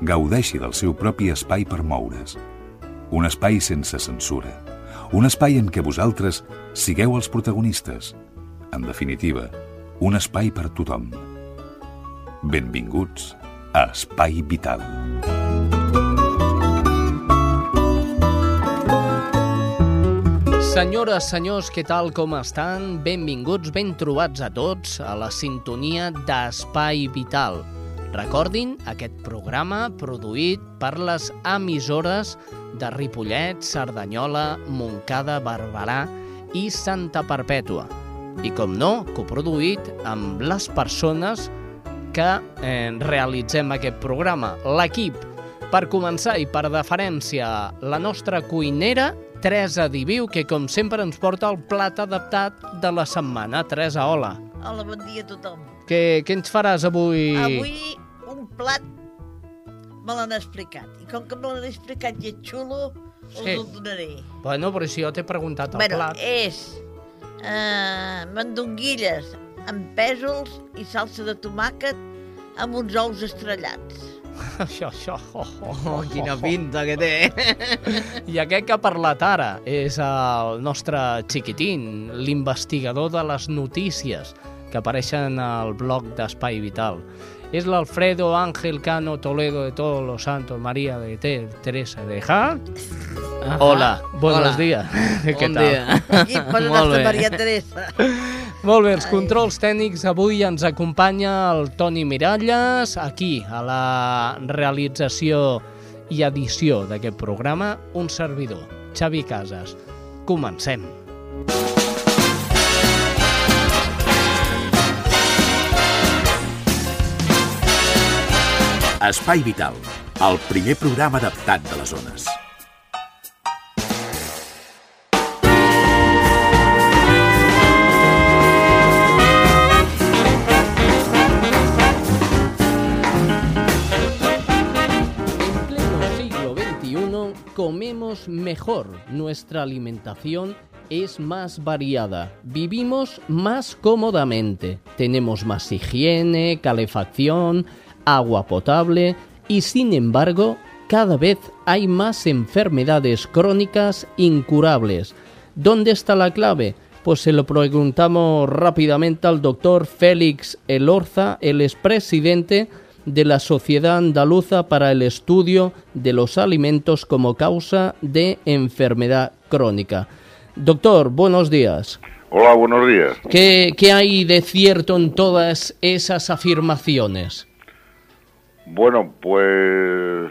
gaudeixi del seu propi espai per moure's. Un espai sense censura. Un espai en què vosaltres sigueu els protagonistes. En definitiva, un espai per tothom. Benvinguts a Espai Vital. Senyores, senyors, què tal, com estan? Benvinguts, ben trobats a tots a la sintonia d'Espai Vital. Recordin aquest programa produït per les emissores de Ripollet, Cerdanyola, Montcada, Barberà i Santa Perpètua. I com no, coproduït amb les persones que eh, realitzem aquest programa. L'equip, per començar i per deferència, la nostra cuinera, Teresa Diviu, que com sempre ens porta el plat adaptat de la setmana. Teresa, hola. Hola, bon dia a tothom. Què, què ens faràs avui? Avui plat me l'han explicat. I com que me l'han explicat i és xulo, us Sí. el donaré. Bueno, però si jo t'he preguntat el bueno, plat. és eh, mandonguilles amb pèsols i salsa de tomàquet amb uns ous estrellats. Això, això. Oh, oh, Oh, quina pinta que té. I aquest que ha parlat ara és el nostre xiquitín, l'investigador de les notícies que apareixen al blog d'Espai Vital. És l'Alfredo Ángel Cano Toledo de Todos los Santos, María de Ter, Teresa de Ja. Hola, buenos Hola. días. Què bon tal? dia. Aquí posa Molt nostra bé. Maria Teresa. Molt bé, els controls tècnics avui ens acompanya el Toni Miralles, aquí, a la realització i edició d'aquest programa, un servidor, Xavi Casas. Comencem. Espai Vital, el primer programa adaptat de les zones. En pleno siglo XXI comemos mejor. Nuestra alimentación es más variada. Vivimos más cómodamente. Tenemos más higiene, calefacción, agua potable y sin embargo cada vez hay más enfermedades crónicas incurables. ¿Dónde está la clave? Pues se lo preguntamos rápidamente al doctor Félix Elorza, el expresidente de la Sociedad Andaluza para el Estudio de los Alimentos como causa de enfermedad crónica. Doctor, buenos días. Hola, buenos días. ¿Qué, qué hay de cierto en todas esas afirmaciones? Bueno, pues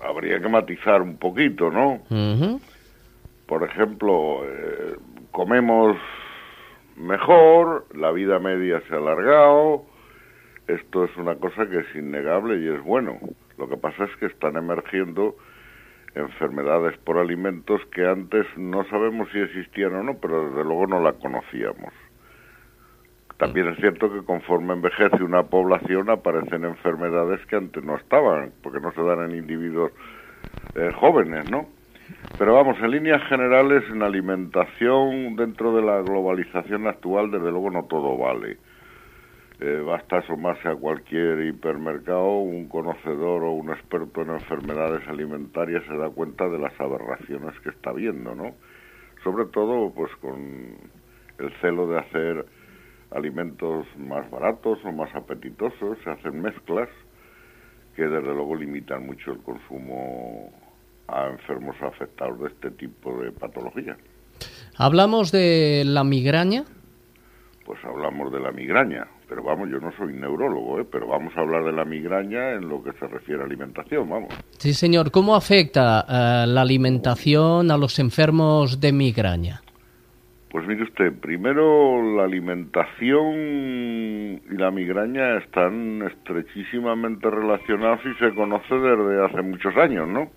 habría que matizar un poquito, ¿no? Por ejemplo, eh, comemos mejor, la vida media se ha alargado, esto es una cosa que es innegable y es bueno. Lo que pasa es que están emergiendo enfermedades por alimentos que antes no sabemos si existían o no, pero desde luego no la conocíamos. También es cierto que conforme envejece una población aparecen enfermedades que antes no estaban, porque no se dan en individuos eh, jóvenes, ¿no? Pero vamos, en líneas generales, en alimentación, dentro de la globalización actual, desde luego no todo vale. Eh, basta asomarse a cualquier hipermercado, un conocedor o un experto en enfermedades alimentarias se da cuenta de las aberraciones que está viendo, ¿no? Sobre todo, pues con el celo de hacer alimentos más baratos o más apetitosos, se hacen mezclas que desde luego limitan mucho el consumo a enfermos afectados de este tipo de patología. Hablamos de la migraña. Pues hablamos de la migraña, pero vamos, yo no soy neurólogo, ¿eh? pero vamos a hablar de la migraña en lo que se refiere a alimentación, vamos. Sí, señor. ¿Cómo afecta eh, la alimentación a los enfermos de migraña? Pues mire usted, primero la alimentación y la migraña están estrechísimamente relacionados y se conoce desde hace muchos años, ¿no?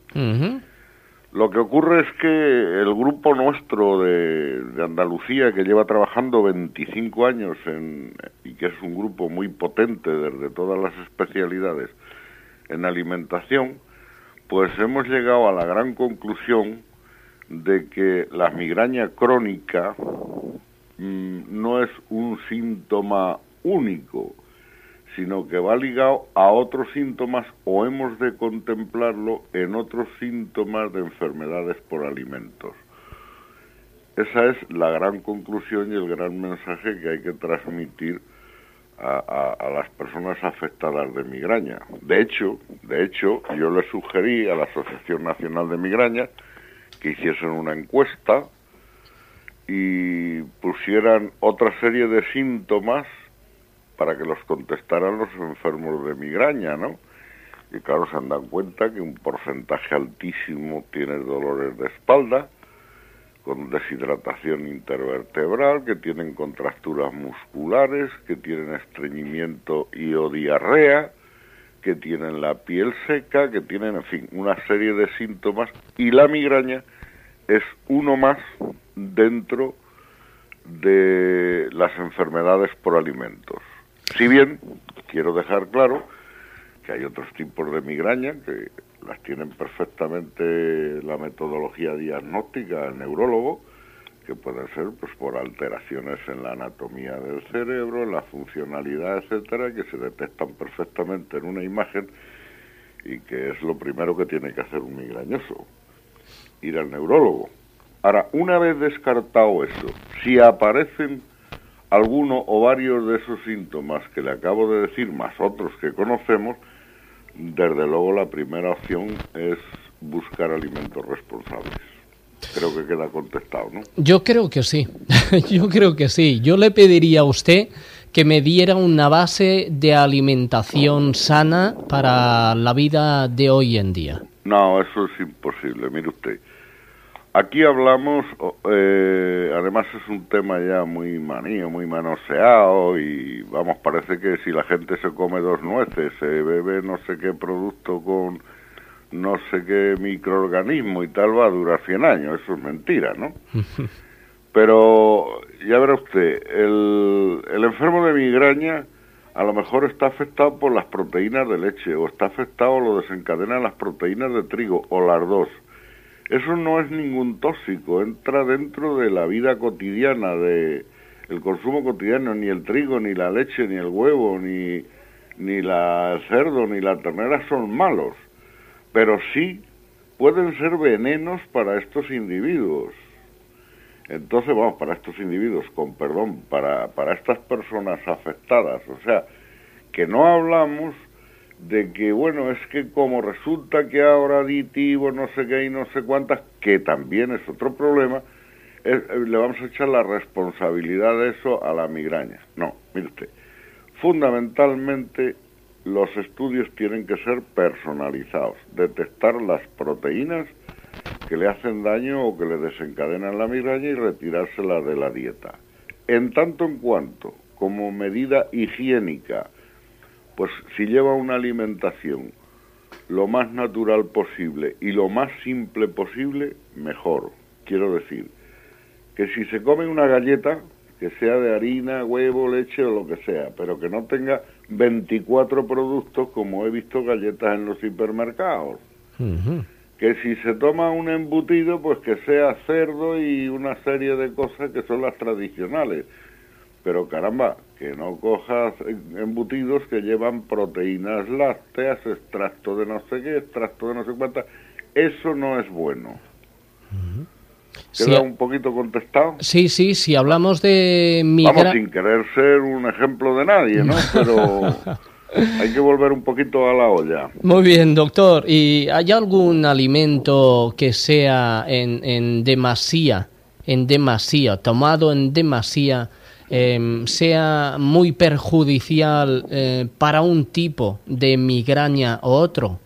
Lo que ocurre es que el grupo nuestro de, de Andalucía, que lleva trabajando 25 años en, y que es un grupo muy potente desde todas las especialidades en alimentación, pues hemos llegado a la gran conclusión de que la migraña crónica mm, no es un síntoma único, sino que va ligado a otros síntomas o hemos de contemplarlo en otros síntomas de enfermedades por alimentos. Esa es la gran conclusión y el gran mensaje que hay que transmitir a, a- a las personas afectadas de migraña. De hecho, de hecho, yo le sugerí a la Asociación Nacional de Migraña que hiciesen una encuesta y pusieran otra serie de síntomas para que los contestaran los enfermos de migraña, ¿no? Y claro, se han dado cuenta que un porcentaje altísimo tiene dolores de espalda, con deshidratación intervertebral, que tienen contracturas musculares, que tienen estreñimiento y o diarrea, que tienen la piel seca, que tienen, en fin, una serie de síntomas y la migraña es uno más dentro de las enfermedades por alimentos. Si bien quiero dejar claro que hay otros tipos de migraña que las tienen perfectamente la metodología diagnóstica el neurólogo, que pueden ser pues por alteraciones en la anatomía del cerebro, en la funcionalidad, etcétera, que se detectan perfectamente en una imagen y que es lo primero que tiene que hacer un migrañoso, ir al neurólogo. Ahora, una vez descartado eso, si aparecen alguno o varios de esos síntomas que le acabo de decir, más otros que conocemos, desde luego la primera opción es buscar alimentos responsables. Creo que queda contestado, ¿no? Yo creo que sí, yo creo que sí. Yo le pediría a usted que me diera una base de alimentación sana para la vida de hoy en día. No, eso es imposible. Mire usted, aquí hablamos, eh, además es un tema ya muy manío, muy manoseado y vamos, parece que si la gente se come dos nueces, se bebe no sé qué producto con no sé qué microorganismo y tal, va a durar 100 años. Eso es mentira, ¿no? Pero ya verá usted, el, el enfermo de migraña a lo mejor está afectado por las proteínas de leche o está afectado o lo desencadenan las proteínas de trigo o las dos. Eso no es ningún tóxico, entra dentro de la vida cotidiana, de el consumo cotidiano, ni el trigo, ni la leche, ni el huevo, ni, ni el cerdo, ni la ternera son malos, pero sí pueden ser venenos para estos individuos. Entonces, vamos, para estos individuos, con perdón, para, para estas personas afectadas, o sea, que no hablamos de que, bueno, es que como resulta que ahora aditivo, no sé qué y no sé cuántas, que también es otro problema, eh, le vamos a echar la responsabilidad de eso a la migraña. No, mire fundamentalmente los estudios tienen que ser personalizados, detectar las proteínas que le hacen daño o que le desencadenan la migraña y retirársela de la dieta. En tanto en cuanto, como medida higiénica, pues si lleva una alimentación lo más natural posible y lo más simple posible, mejor. Quiero decir, que si se come una galleta, que sea de harina, huevo, leche o lo que sea, pero que no tenga 24 productos como he visto galletas en los hipermercados. Que si se toma un embutido, pues que sea cerdo y una serie de cosas que son las tradicionales. Pero caramba, que no cojas embutidos que llevan proteínas lácteas, extracto de no sé qué, extracto de no sé cuántas. Eso no es bueno. ¿Queda un poquito contestado? sí, sí, si hablamos de Vamos, sin querer ser un ejemplo de nadie, ¿no? Pero hay que volver un poquito a la olla. Muy bien, doctor. ¿Y hay algún alimento que sea en, en demasía, en demasía, tomado en demasía, em, sea muy perjudicial eh, para un tipo de migraña o otro?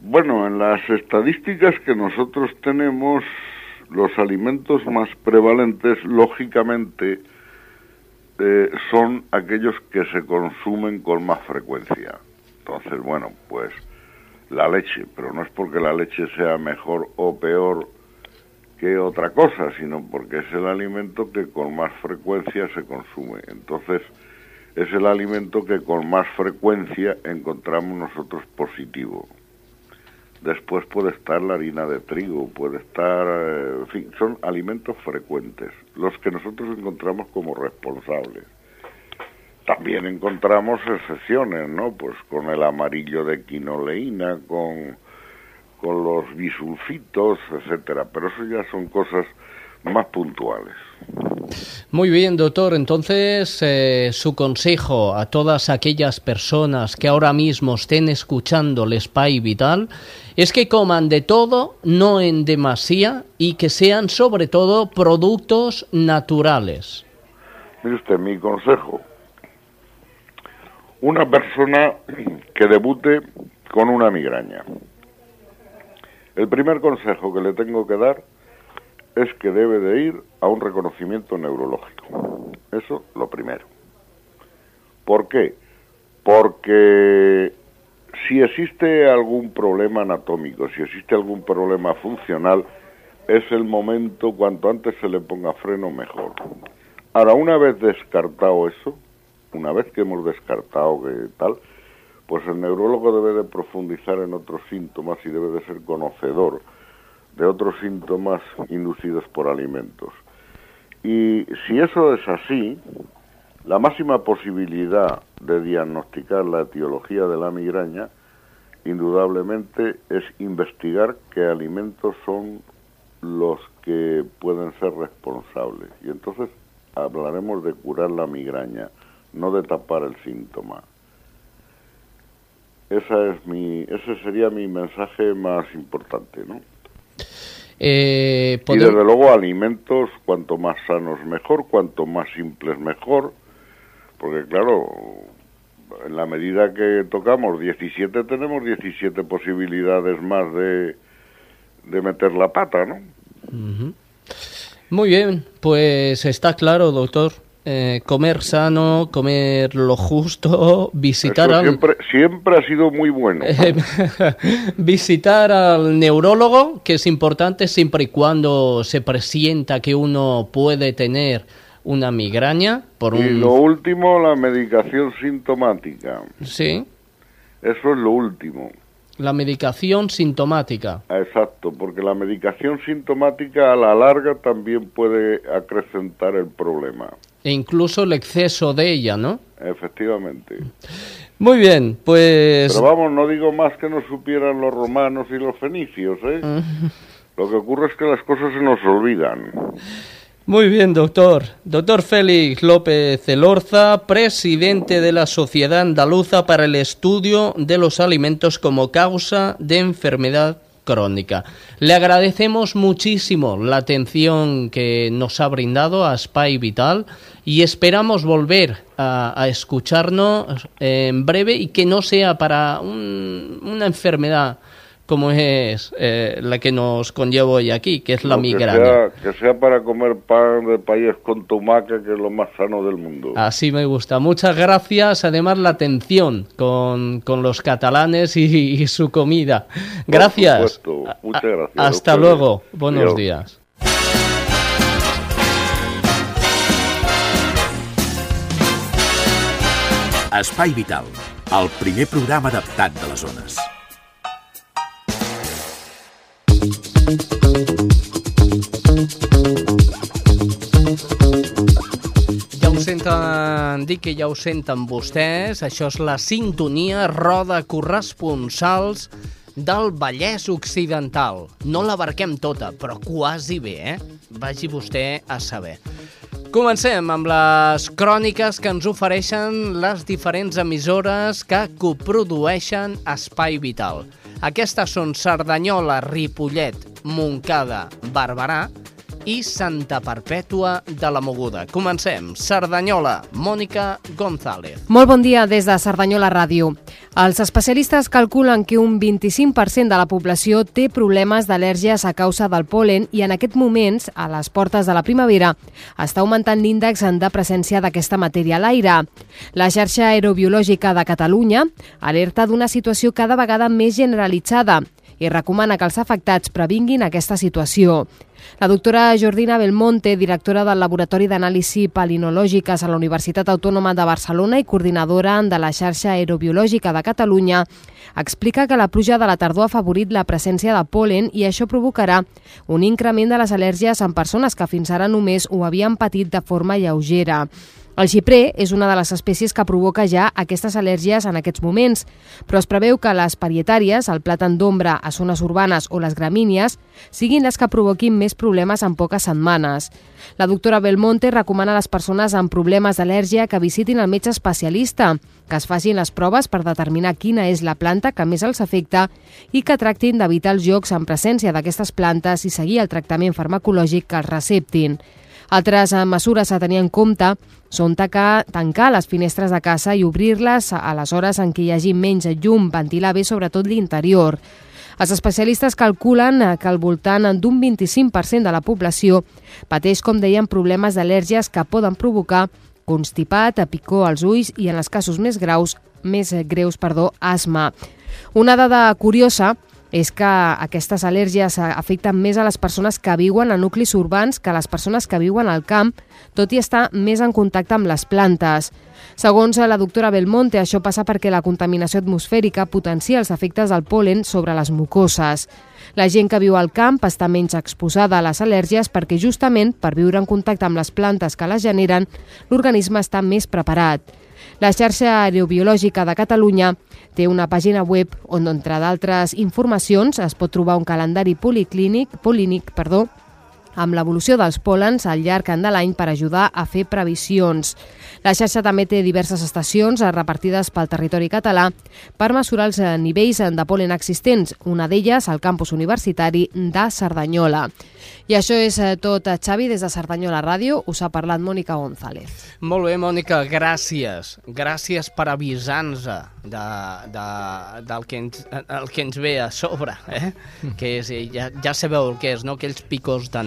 Bueno, en las estadísticas que nosotros tenemos, los alimentos más prevalentes, lógicamente, eh, son aquellos que se consumen con más frecuencia. Entonces, bueno, pues la leche, pero no es porque la leche sea mejor o peor que otra cosa, sino porque es el alimento que con más frecuencia se consume. Entonces, es el alimento que con más frecuencia encontramos nosotros positivo. Después puede estar la harina de trigo, puede estar, eh, en fin, son alimentos frecuentes, los que nosotros encontramos como responsables. También encontramos excepciones, ¿no? Pues con el amarillo de quinoleína, con, con los bisulfitos, etcétera. Pero eso ya son cosas más puntuales. Muy bien, doctor. Entonces, eh, su consejo a todas aquellas personas que ahora mismo estén escuchando el Spy Vital es que coman de todo, no en demasía, y que sean sobre todo productos naturales. Mire usted, mi consejo. Una persona que debute con una migraña. El primer consejo que le tengo que dar es que debe de ir a un reconocimiento neurológico. Eso lo primero. ¿Por qué? Porque si existe algún problema anatómico, si existe algún problema funcional, es el momento, cuanto antes se le ponga freno, mejor. Ahora, una vez descartado eso, una vez que hemos descartado que tal, pues el neurólogo debe de profundizar en otros síntomas y debe de ser conocedor de otros síntomas inducidos por alimentos. Y si eso es así, la máxima posibilidad de diagnosticar la etiología de la migraña, indudablemente, es investigar qué alimentos son los que pueden ser responsables. Y entonces hablaremos de curar la migraña, no de tapar el síntoma. Esa es mi, ese sería mi mensaje más importante, ¿no? Eh, Y desde luego alimentos, cuanto más sanos mejor, cuanto más simples mejor, porque claro, en la medida que tocamos 17 tenemos 17 posibilidades más de, de meter la pata, ¿no? Muy bien, pues está claro, doctor. Eh, comer sano, comer lo justo, visitar Eso al, siempre, siempre ha sido muy bueno. Eh, visitar al neurólogo, que es importante siempre y cuando se presienta que uno puede tener una migraña por Y un lo último, la medicación sintomática. sí, Eso es lo último. la medicación sintomática. Exacto, porque la medicación sintomática a la larga también puede acrecentar el problema. E incluso el exceso de ella, ¿no? Efectivamente. Muy bien, pues Pero vamos, no digo más que no supieran los romanos y los fenicios, ¿eh? Lo que ocurre es que las cosas se nos olvidan. Muy bien, doctor. Doctor Félix López Elorza, presidente de la Sociedad Andaluza para el Estudio de los Alimentos como causa de enfermedad crónica. Le agradecemos muchísimo la atención que nos ha brindado a Spy Vital y esperamos volver a, a escucharnos en breve y que no sea para un- una enfermedad como es eh, la que nos conlleva hoy aquí, que es la No, migraña. Que sea, que sea para comer pan de país con tumaca, que es lo más sano del mundo. Así me gusta. Muchas gracias. Además, la atención con, con los catalanes y, y su comida. Gracias. supuesto. A- Muchas gracias a Hasta luego. Buenos Adiós. días. Espai Vital, el primer programa adaptat de les zones. Senten, dic que ja ho senten vostès, això és la sintonia roda corresponsals del Vallès Occidental. No l'abarquem tota, però quasi bé, eh? Vagi vostè a saber. Comencem amb les cròniques que ens ofereixen les diferents emissores que coprodueixen Espai Vital. Aquestes són Cerdanyola, Ripollet, Montcada, Barberà i Santa Perpètua de la Moguda. Comencem. Cerdanyola, Mònica González. Molt bon dia des de Cerdanyola Ràdio. Els especialistes calculen que un 25% de la població té problemes d'al·lèrgies a causa del polen i en aquests moments, a les portes de la primavera, està augmentant l'índex de presència d'aquesta matèria a l'aire. La xarxa aerobiològica de Catalunya alerta d'una situació cada vegada més generalitzada i recomana que els afectats previnguin aquesta situació. La doctora Jordina Belmonte, directora del Laboratori d'Anàlisi Palinològiques a la Universitat Autònoma de Barcelona i coordinadora de la xarxa aerobiològica de Catalunya, explica que la pluja de la tardor ha favorit la presència de polen i això provocarà un increment de les al·lèrgies en persones que fins ara només ho havien patit de forma lleugera. El xiprer és una de les espècies que provoca ja aquestes al·lèrgies en aquests moments, però es preveu que les parietàries, el plàtan d'ombra a zones urbanes o les gramínies siguin les que provoquin més problemes en poques setmanes. La doctora Belmonte recomana a les persones amb problemes d'al·lèrgia que visitin el metge especialista, que es facin les proves per determinar quina és la planta que més els afecta i que tractin d'evitar els jocs en presència d'aquestes plantes i seguir el tractament farmacològic que els receptin. Altres eh, mesures a tenir en compte són tacar, tancar les finestres de casa i obrir-les a les hores en què hi hagi menys llum, ventilar bé sobretot l'interior. Els especialistes calculen eh, que al voltant d'un 25% de la població pateix, com deien, problemes d'al·lèrgies que poden provocar constipat, picor als ulls i, en els casos més graus, més greus, perdó, asma. Una dada curiosa és que aquestes al·lèrgies afecten més a les persones que viuen a nuclis urbans que a les persones que viuen al camp, tot i estar més en contacte amb les plantes. Segons la doctora Belmonte, això passa perquè la contaminació atmosfèrica potencia els efectes del polen sobre les mucoses. La gent que viu al camp està menys exposada a les al·lèrgies perquè justament per viure en contacte amb les plantes que les generen, l'organisme està més preparat. La xarxa aerobiològica de Catalunya té una pàgina web on, entre d'altres informacions, es pot trobar un calendari policlínic, polínic perdó, amb l'evolució dels pòlens al llarg de l'any per ajudar a fer previsions. La xarxa també té diverses estacions repartides pel territori català per mesurar els nivells de pol·len existents, una d'elles al campus universitari de Cerdanyola. I això és eh, tot, eh, Xavi, des de Cerdanyola Ràdio. Us ha parlat Mònica González. Molt bé, Mònica, gràcies. Gràcies per avisar-nos de, de, del que ens, el que ens ve a sobre, eh? que és, ja, ja sabeu el que és, no? Aquells picors de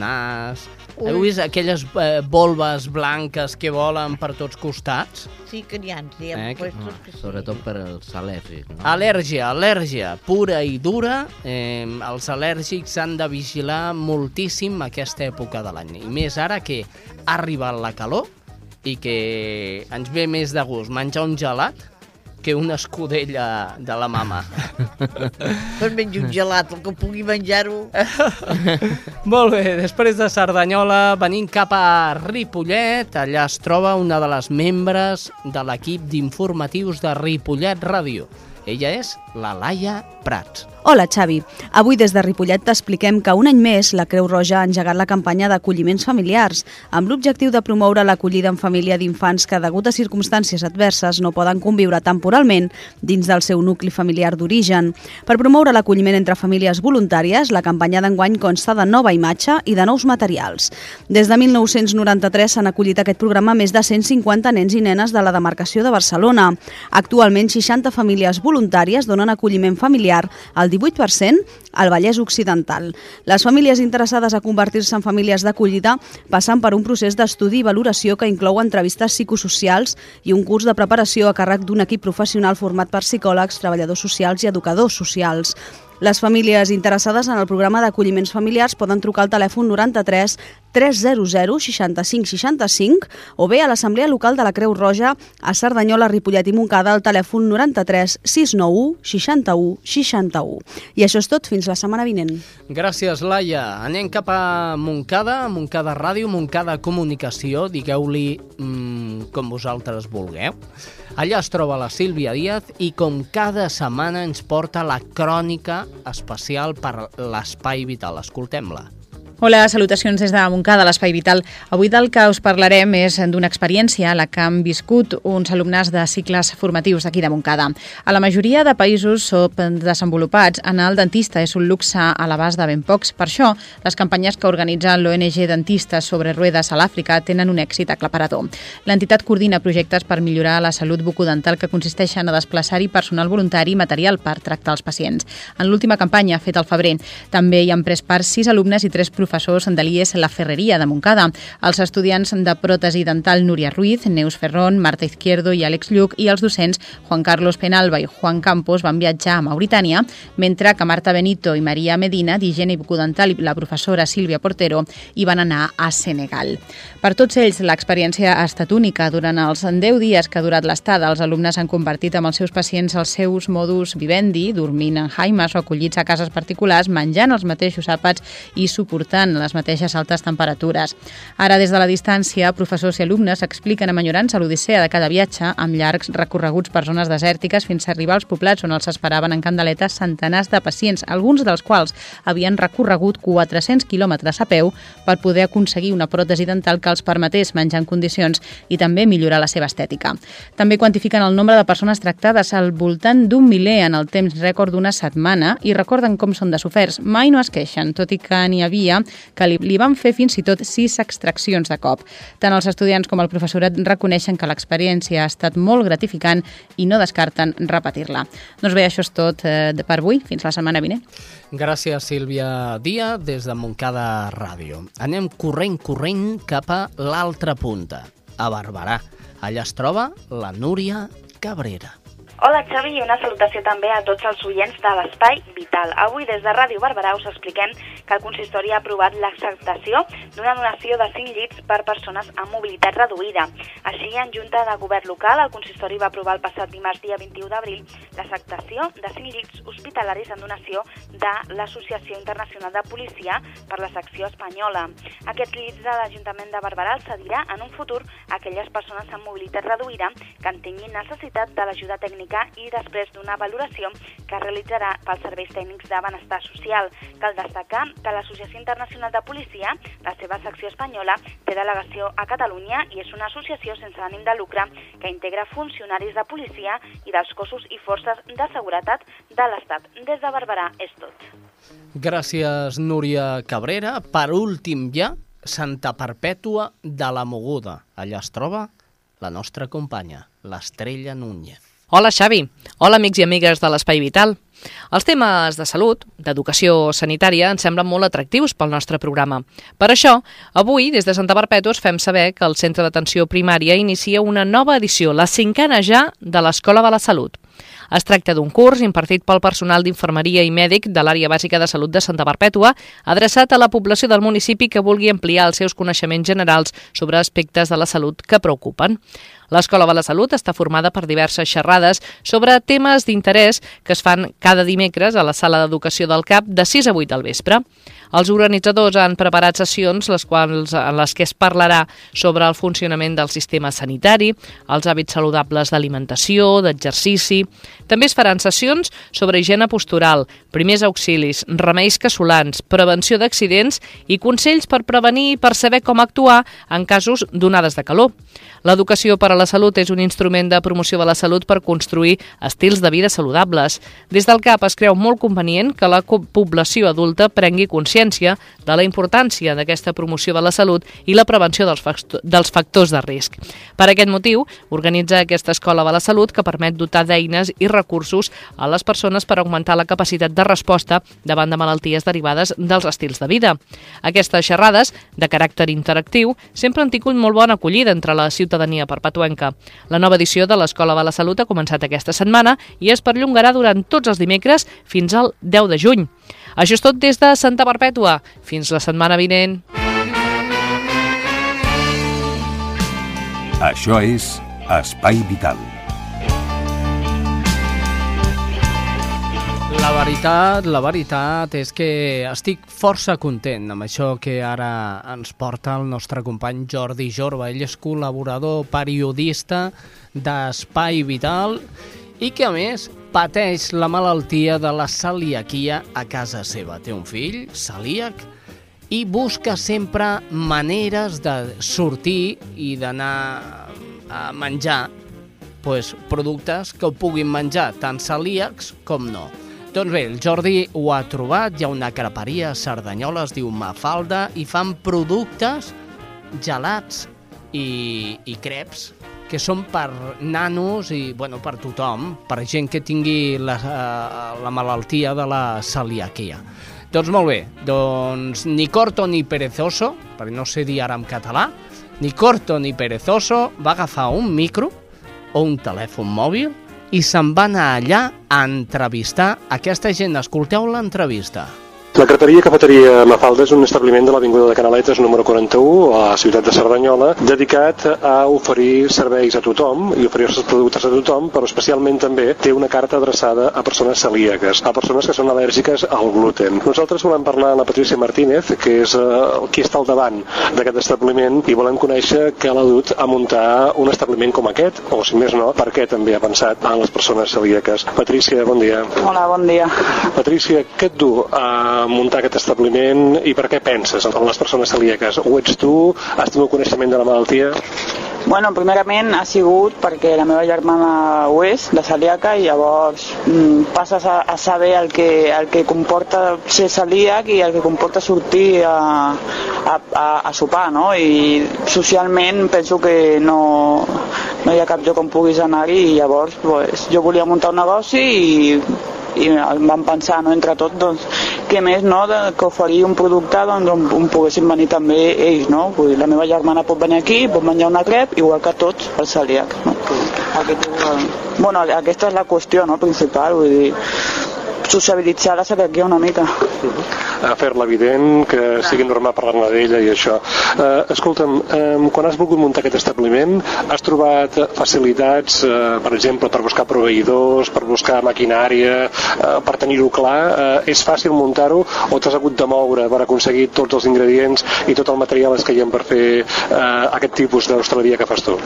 Ui. Heu vist aquelles eh, volves blanques que volen per tots costats? Sí que n'hi ha, sí, Eh, que- puestos que sí. Sobretot per als al·lèrgics, no? Al·lèrgia, al·lèrgia pura i dura. Eh, els al·lèrgics han de vigilar moltíssim aquesta època de l'any. I més ara que ha arribat la calor i que ens ve més de gust menjar un gelat que una escudella de la mama. Pues menjo un gelat, el que pugui menjar-ho. Molt bé, després de Cerdanyola venim cap a Ripollet. Allà es troba una de les membres de l'equip d'informatius de Ripollet Ràdio. Ella és la Laia Prats. Hola, Xavi. Avui des de Ripollet t'expliquem que un any més la Creu Roja ha engegat la campanya d'acolliments familiars amb l'objectiu de promoure l'acollida en família d'infants que, degut a circumstàncies adverses, no poden conviure temporalment dins del seu nucli familiar d'origen. Per promoure l'acolliment entre famílies voluntàries, la campanya d'enguany consta de nova imatge i de nous materials. Des de 1993 s'han acollit aquest programa més de 150 nens i nenes de la demarcació de Barcelona. Actualment, 60 famílies voluntàries donen acolliment familiar al 18% al Vallès Occidental. Les famílies interessades a convertir-se en famílies d'acollida passen per un procés d'estudi i valoració que inclou entrevistes psicosocials i un curs de preparació a càrrec d'un equip professional format per psicòlegs, treballadors socials i educadors socials. Les famílies interessades en el programa d'acolliments familiars poden trucar al telèfon 93 300 65 65 o bé a l'Assemblea Local de la Creu Roja a Cerdanyola, Ripollet i Montcada al telèfon 93 691 61 61. I això és tot, fins la setmana vinent. Gràcies, Laia. Anem cap a Montcada, Montcada Ràdio, Montcada Comunicació, digueu-li mm, com vosaltres vulgueu. Allà es troba la Sílvia Díaz i com cada setmana ens porta la crònica especial per l'Espai Vital. Escoltem-la. Hola, salutacions des de Montcada, l'Espai Vital. Avui del que us parlarem és d'una experiència a la que han viscut uns alumnes de cicles formatius d'aquí de Montcada. A la majoria de països desenvolupats, anar al dentista és un luxe a l'abast de ben pocs. Per això, les campanyes que organitza l'ONG Dentistes sobre ruedes a l'Àfrica tenen un èxit aclaparador. L'entitat coordina projectes per millorar la salut bucodental que consisteixen a desplaçar-hi personal voluntari i material per tractar els pacients. En l'última campanya, feta al febrer, també hi han pres part sis alumnes i tres professors professors de l'IES La Ferreria de Montcada. Els estudiants de pròtesi dental Núria Ruiz, Neus Ferrón, Marta Izquierdo i Àlex Lluc i els docents Juan Carlos Penalba i Juan Campos van viatjar a Mauritània, mentre que Marta Benito i Maria Medina, d'Higiene Bucodental i la professora Sílvia Portero, hi van anar a Senegal. Per tots ells, l'experiència ha estat única. Durant els 10 dies que ha durat l'estada, els alumnes han convertit amb els seus pacients els seus modus vivendi, dormint en jaimes o acollits a cases particulars, menjant els mateixos àpats i suportant les mateixes altes temperatures. Ara, des de la distància, professors i alumnes expliquen a enyorrança l'odissea de cada viatge amb llargs recorreguts per zones desèrtiques fins a arribar als poblats on els esperaven en candeletes centenars de pacients, alguns dels quals havien recorregut 400 quilòmetres a peu per poder aconseguir una pròtesi dental que els permetés menjar en condicions i també millorar la seva estètica. També quantifiquen el nombre de persones tractades al voltant d'un miler en el temps rècord d'una setmana i recorden com són de soferts. Mai no es queixen, tot i que n'hi havia que li, li van fer fins i tot sis extraccions de cop. Tant els estudiants com el professorat reconeixen que l'experiència ha estat molt gratificant i no descarten repetir-la. Doncs bé, això és tot eh, per avui. Fins la setmana vinent. Gràcies, Sílvia Dia, des de Montcada Ràdio. Anem corrent, corrent cap a l'altra punta, a Barberà. Allà es troba la Núria Cabrera. Hola Xavi i una salutació també a tots els oients de l'Espai Vital. Avui des de Ràdio Barberà us expliquem que el consistori ha aprovat l'acceptació d'una donació de 5 llits per persones amb mobilitat reduïda. Així, en Junta de Govern Local, el consistori va aprovar el passat dimarts dia 21 d'abril l'acceptació de 5 llits hospitalaris en donació de l'Associació Internacional de Policia per la secció espanyola. Aquests llits de l'Ajuntament de Barberà el cedirà en un futur a aquelles persones amb mobilitat reduïda que en tinguin necessitat de l'ajuda tècnica tècnica i després d'una valoració que es realitzarà pels serveis tècnics de benestar social. Cal destacar que l'Associació Internacional de Policia, la seva secció espanyola, té delegació a Catalunya i és una associació sense ànim de lucre que integra funcionaris de policia i dels cossos i forces de seguretat de l'Estat. Des de Barberà és tot. Gràcies, Núria Cabrera. Per últim ja, Santa Perpètua de la Moguda. Allà es troba la nostra companya, l'Estrella Núñez. Hola Xavi, hola amics i amigues de l'Espai Vital. Els temes de salut, d'educació sanitària, ens semblen molt atractius pel nostre programa. Per això, avui, des de Santa Perpètua, fem saber que el Centre d'Atenció Primària inicia una nova edició, la cinquena ja, de l'Escola de la Salut. Es tracta d'un curs impartit pel personal d'infermeria i mèdic de l'àrea bàsica de salut de Santa Perpètua, adreçat a la població del municipi que vulgui ampliar els seus coneixements generals sobre aspectes de la salut que preocupen. L'Escola de la Salut està formada per diverses xerrades sobre temes d'interès que es fan cada dimecres a la sala d'educació del CAP de 6 a 8 del vespre. Els organitzadors han preparat sessions les quals, en les que es parlarà sobre el funcionament del sistema sanitari, els hàbits saludables d'alimentació, d'exercici... També es faran sessions sobre higiene postural, primers auxilis, remeis casolans, prevenció d'accidents i consells per prevenir i per saber com actuar en casos d'onades de calor. L'educació per a la salut és un instrument de promoció de la salut per construir estils de vida saludables. Des del CAP es creu molt convenient que la població adulta prengui consciència de la importància d'aquesta promoció de la salut i la prevenció dels, factors de risc. Per aquest motiu, organitza aquesta Escola de la Salut que permet dotar d'eines i recursos a les persones per augmentar la capacitat de resposta davant de malalties derivades dels estils de vida. Aquestes xerrades, de caràcter interactiu, sempre han tingut molt bona acollida entre la ciutadania perpetuenca. La nova edició de l'Escola de la Salut ha començat aquesta setmana i es perllongarà durant tots els dimecres fins al 10 de juny. Això és tot des de Santa Perpètua. Fins la setmana vinent. Això és Espai Vital. La veritat, la veritat és que estic força content amb això que ara ens porta el nostre company Jordi Jorba. Ell és col·laborador periodista d'Espai Vital i que, a més, pateix la malaltia de la celiaquia a casa seva. Té un fill celíac i busca sempre maneres de sortir i d'anar a menjar pues, productes que ho puguin menjar tant celíacs com no. Doncs bé, el Jordi ho ha trobat, hi ha una creperia a Cerdanyola, es diu Mafalda, i fan productes gelats i, i creps que són per nanos i bueno, per tothom, per gent que tingui la, uh, la malaltia de la celiaquia. Doncs molt bé, doncs ni corto ni perezoso, perquè no sé dir ara en català, ni corto ni perezoso va agafar un micro o un telèfon mòbil i se'n va anar allà a entrevistar aquesta gent. Escolteu l'entrevista. La creperia Cafeteria Mafalda és un establiment de l'Avinguda de Canaletes número 41 a la ciutat de Cerdanyola dedicat a oferir serveis a tothom i oferir els productes a tothom però especialment també té una carta adreçada a persones celíaques, a persones que són al·lèrgiques al gluten. Nosaltres volem parlar amb la Patricia Martínez que és uh, qui està al davant d'aquest establiment i volem conèixer què l'ha dut a muntar un establiment com aquest o si més no, per què també ha pensat en les persones celíaques. Patricia, bon dia. Hola, bon dia. Patricia, què et du a muntar aquest establiment i per què penses en les persones celíaques? Ho ets tu? Has tingut coneixement de la malaltia? Bueno, primerament ha sigut perquè la meva germana ho és, de celíaca, i llavors mm, passes a, a saber el que, el que comporta ser celíac i el que comporta sortir a, a, a, a sopar, no? I socialment penso que no, no hi ha cap lloc on puguis anar-hi i llavors pues, jo volia muntar un negoci i i vam pensar no, entre tot doncs, què més no, de, que oferir un producte doncs, on, on poguessin venir també ells no? Vull dir, la meva germana pot venir aquí pot menjar una crep igual que tots el celíac no? Aquest, bueno, aquesta és la qüestió no, principal vull dir, sociabilitzar la celiaquia una mica a fer-la evident, que sigui normal parlar-ne d'ella i això. Eh, escolta'm, eh, quan has volgut muntar aquest establiment, has trobat facilitats, eh, per exemple, per buscar proveïdors, per buscar maquinària, eh, per tenir-ho clar? Eh, és fàcil muntar-ho o t'has hagut de moure per aconseguir tots els ingredients i tot el material és caient per fer eh, aquest tipus d'hostaleria que fas tu?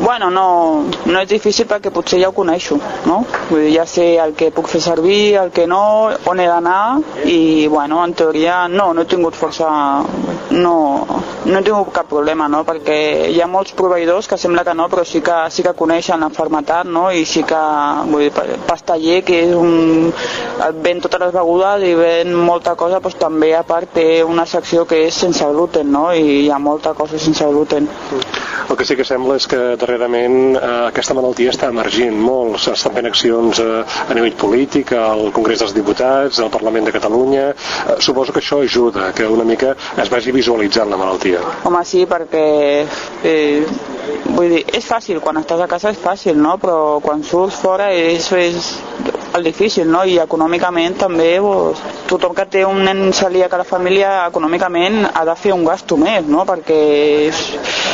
Bueno, no, no és difícil perquè potser ja ho coneixo, no? Vull dir, ja sé el que puc fer servir, el que no, on he d'anar i, bueno, en teoria no, no he tingut força no, no he tingut cap problema no? perquè hi ha molts proveïdors que sembla que no però sí que, sí que coneixen la fermetat no? i sí que vull dir, pasteller que és un, ven totes les begudes i ven molta cosa doncs també a part té una secció que és sense gluten no? i hi ha molta cosa sense gluten el que sí que sembla és que darrerament eh, aquesta malaltia està emergint molt, s'estan fent accions eh, a nivell polític, al Congrés dels Diputats, al Parlament de Catalunya, eh, suposo que això ajuda, que una mica es vagi visualitzant la malaltia. Home, sí, perquè eh, vull dir, és fàcil, quan estàs a casa és fàcil, no? però quan surts fora és, és el difícil, no? I econòmicament també, pues, tothom que té un nen celíac a la família, econòmicament ha de fer un gasto més, no? Perquè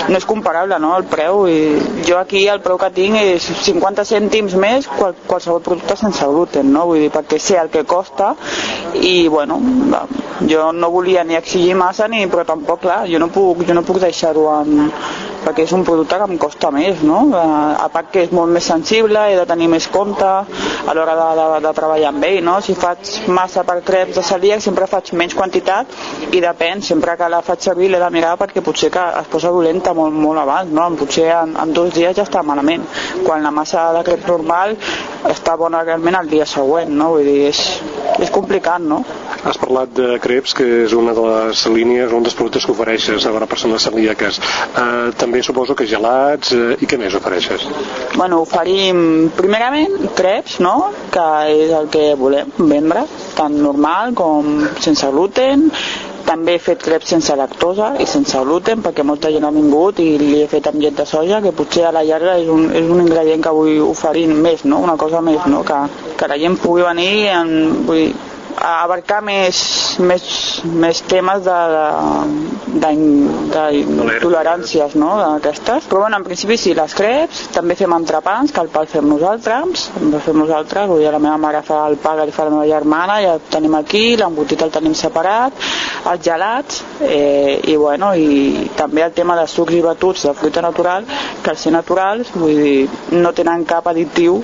no és comparable, no?, el preu. I jo aquí el preu que tinc és 50 cèntims més qual, qualsevol producte sense gluten, no? Vull dir, perquè sé el que costa i, bueno, jo no volia ni exigir massa, ni, però tampoc, clar, jo no puc, jo no puc deixar-ho en, perquè és un producte que em costa més, no? A part que és molt més sensible, he de tenir més compte a l'hora de, de, de treballar amb ell, no? Si faig massa per creps de celíac sempre faig menys quantitat i depèn, sempre que la faig servir l'he de mirar perquè potser que es posa dolenta molt, molt abans, no? Potser en, en dos dies ja està malament, quan la massa de creps normal està bona realment el dia següent, no? Vull dir, és, és complicat, no? Has parlat de creps, que és una de les línies, un dels productes que ofereixes a les persones celíaques. Eh, també suposo que gelats eh, i què més ofereixes? Bueno, oferim primerament creps, no?, que és el que volem vendre, tant normal com sense gluten, també he fet creps sense lactosa i sense gluten perquè molta gent ha vingut i li he fet amb llet de soja que potser a la llarga és un, és un ingredient que vull oferir més, no? una cosa més, no? que, que la gent pugui venir en, vull dir, abarcar més, més, més temes de, de, de, de toleràncies no? d'aquestes. Però bueno, en principi sí, les creps, també fem entrepans, que el pa el fem nosaltres, el fem nosaltres, vull dir, la meva mare fa el pa que li fa la meva germana, ja el tenim aquí, l'embotit el tenim separat, els gelats, eh, i bueno, i també el tema de sucs i batuts de fruita natural, que al ser naturals, vull dir, no tenen cap additiu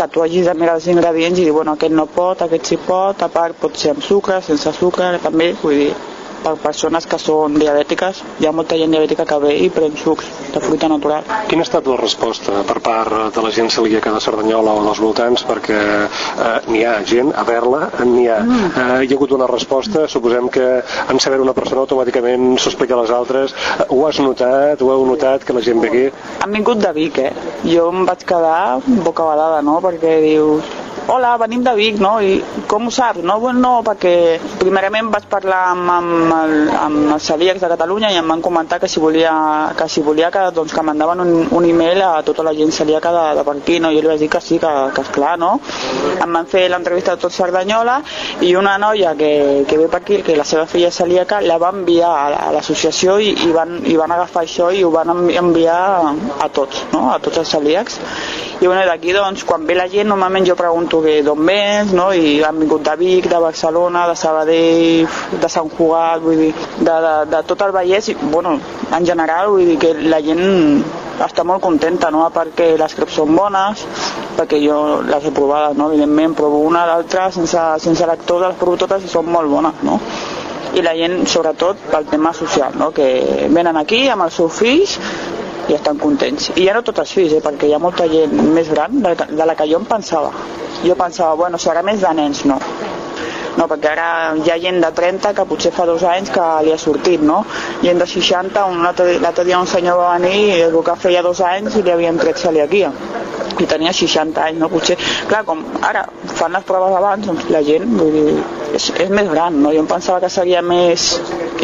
que tu hagis de mirar els ingredients i dir, bueno, aquest no pot, aquest sí pot, a part pot ser amb sucre, sense sucre, també, vull dir, per persones que són diabètiques. Hi ha molta gent diabètica que ve i pren sucs de fruita natural. Quina ha estat la resposta per part de la gent celíaca de Cerdanyola o dels voltants? Perquè eh, n'hi ha gent a veure-la, n'hi ha. Mm. Eh, hi ha hagut una resposta, suposem que en saber una persona automàticament s'explica a les altres. Eh, ho has notat, ho heu notat, que la gent ve aquí? Han vingut de Vic, eh? Jo em vaig quedar bocabadada, no?, perquè dius hola, venim de Vic, no? I com ho saps? No, no, perquè primerament vaig parlar amb, amb, el, amb els celíacs de Catalunya i em van comentar que si volia que, si volia que, doncs, que mandaven un, un email a tota la gent celíaca de, de per aquí, no? Jo li vaig dir que sí, que, que esclar, no? Em van fer l'entrevista de tot Cerdanyola i una noia que, que ve per aquí, que la seva filla celíaca, la va enviar a, a l'associació i, i, van, i van agafar això i ho van enviar a tots, no? A tots els celíacs. I bueno, d'aquí, doncs, quan ve la gent, normalment jo pregunto que d'on vens, no? i han vingut de Vic, de Barcelona, de Sabadell, de Sant Cugat, vull dir, de, de, de tot el Vallès, i, bueno, en general, vull dir que la gent està molt contenta, no? perquè les creps són bones, perquè jo les he provades, no? evidentment, provo una, l'altra, sense, sense lactosa, les provo totes i són molt bones, no? i la gent, sobretot, pel tema social, no? que venen aquí amb els seus fills i estan contents. I ja no tots els fills, eh, perquè hi ha molta gent més gran de, de la que jo em pensava. Jo pensava, bueno, serà més de nens, no. No, perquè ara hi ha gent de 30 que potser fa dos anys que li ha sortit, no? Gent de 60, un l'altre dia un senyor va venir i el que feia dos anys i li havien tret celiaquia i tenia 60 anys, no? Potser, clar, com ara fan les proves abans, doncs la gent, vull dir, és, és més gran, no? Jo em pensava que seria més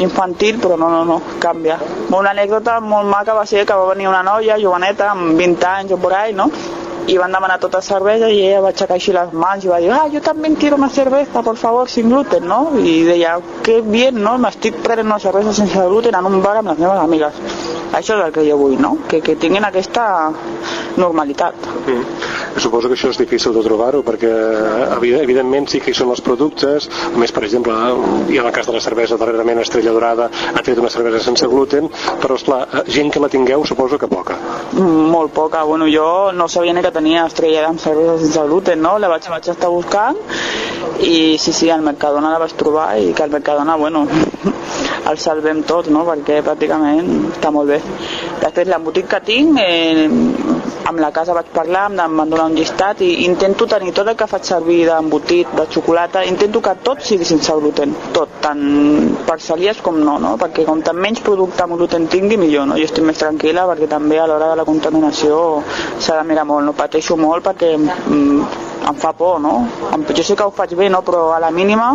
infantil, però no, no, no, canvia. Una anècdota molt maca va ser que va venir una noia joveneta amb 20 anys o por ahí, no? I van demanar tota cervesa i ella va aixecar així les mans i va dir, ah, jo també quiero una cerveza, por favor, sin gluten, no? I deia, que bien, no? M'estic prenent una cervesa sense gluten en un bar amb les meves amigues. Això és el que jo vull, no? Que, que tinguin aquesta normalitat. Mm. Suposo que això és difícil de trobar-ho perquè evidentment sí que hi són els productes a més per exemple i en el cas de la cervesa darrerament Estrella Dorada ha tret una cervesa sense gluten però esclar, gent que la tingueu suposo que poca mm, molt poca, bueno jo no sabia ni que tenia Estrella amb cervesa sense gluten no? la vaig, vaig estar buscant i sí, sí, al Mercadona la vaig trobar i que al Mercadona, bueno el salvem tots, no? perquè pràcticament està molt bé. Després l'embotit que tinc, eh, amb la casa vaig parlar, em van donar un llistat i intento tenir tot el que faig servir d'embotit, de xocolata, intento que tot sigui sense gluten, tot, tant per celies com no, no? perquè com tant menys producte amb gluten tingui, millor, no? jo estic més tranquil·la perquè també a l'hora de la contaminació s'ha de mirar molt, no pateixo molt perquè mm, em fa por, no? Jo sé que ho faig bé, no? però a la mínima,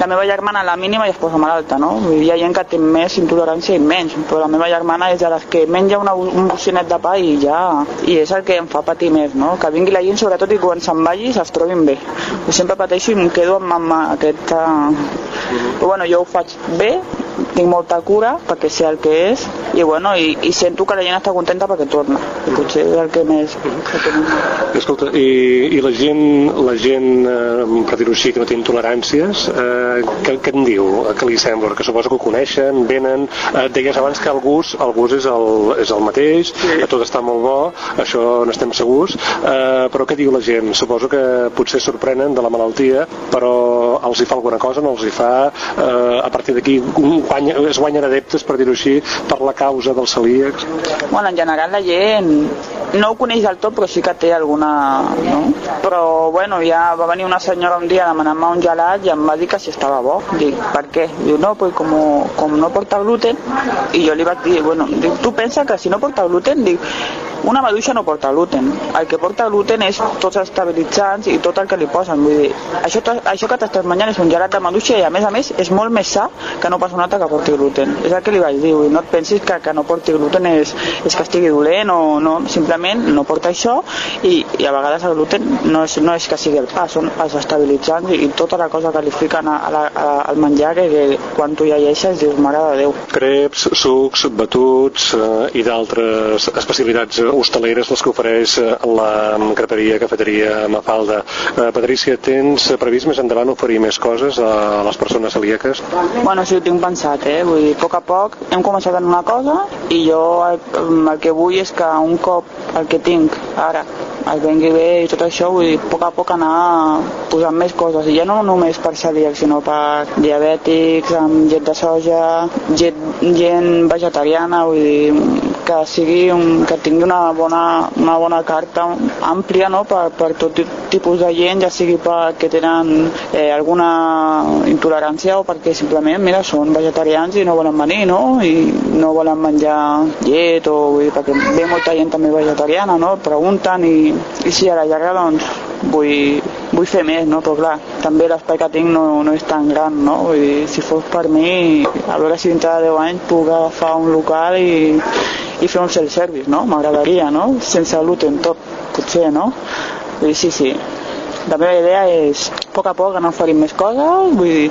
la meva germana a la mínima ja es posa malalta, no? Hi ha gent que té més intolerància i menys, però la meva germana és de les que menja una, un bocinet de pa i ja... I és el que em fa patir més, no? Que vingui la gent, sobretot, i quan se'n vagi es trobin bé. Jo sempre pateixo i em quedo amb, amb aquesta... Però bueno, jo ho faig bé, tinc molta cura perquè sé el que és i, bueno, i, i sento que la gent està contenta perquè torna i potser és el que més el que més... Escolta, i, i la gent la gent, eh, per dir-ho així que no té intoleràncies eh, què, què en diu? Què li sembla? Que suposo que ho coneixen, venen eh, deies abans que el gust, el gust és el, és el mateix, sí. tot està molt bo això n'estem segurs eh, però què diu la gent? Suposo que potser sorprenen de la malaltia però els hi fa alguna cosa, no els hi fa eh, a partir d'aquí guanya, es guanyen adeptes, per dir-ho així, per la causa dels celíacs? Bueno, en general la gent no ho coneix del tot, però sí que té alguna... No? Però, bueno, ja va venir una senyora un dia a demanar-me un gelat i em va dir que si estava bo. Dic, per què? Diu, no, pues com, com no porta gluten, i jo li vaig dir, bueno, dic, tu pensa que si no porta gluten, dic, una maduixa no porta gluten. El que porta gluten és tots els estabilitzants i tot el que li posen. Vull dir, això, això que t'estàs menjant és un gelat de maduixa i a més a més és molt més sa que no pas un altre que porti gluten. És el que li vaig dir. Vull dir, no et pensis que, que no porti gluten és, és que estigui dolent o no. Simplement no porta això i, i a vegades el gluten no és, no és que sigui el pa, són els estabilitzants i, i tota la cosa que li fiquen a, a, a, al menjar que, que quan tu ja llegeixes dius, mare de Déu. Creps, sucs, batuts eh, i d'altres especialitats hostaleres les que ofereix eh, la creperia, cafeteria Mafalda. Eh, Patrícia, tens previst més endavant oferir més coses a les persones celíaques? Bueno, sí, ho tinc pensat, eh? Vull dir, a poc a poc hem començat en una cosa i jo el, el que vull és que un cop el que tinc ara es vengui bé i tot això, vull dir, a poc a poc anar posant més coses, i ja no només per celíacs, sinó per diabètics, amb llet de soja, llet, gent vegetariana, vull dir, que sigui un, que tingui una bona, una bona carta àmplia no? per, per tot tipus de gent, ja sigui perquè tenen eh, alguna intolerància o perquè simplement, mira, són vegetarians i no volen venir, no? I no volen menjar llet o vull dir, perquè ve molta gent també vegetariana, no? Pregunten i, i si a la llarga, doncs, vull, vull fer més, no? Però clar, també l'espai que tinc no, no és tan gran, no? Vull dir, si fos per mi, a veure si dintre de 10 anys puc agafar un local i, i fer un self-service, no? M'agradaria, no? Sense gluten tot, potser, no? Vull dir, sí, sí. La meva idea és, a poc a poc, anar oferint més coses, vull dir,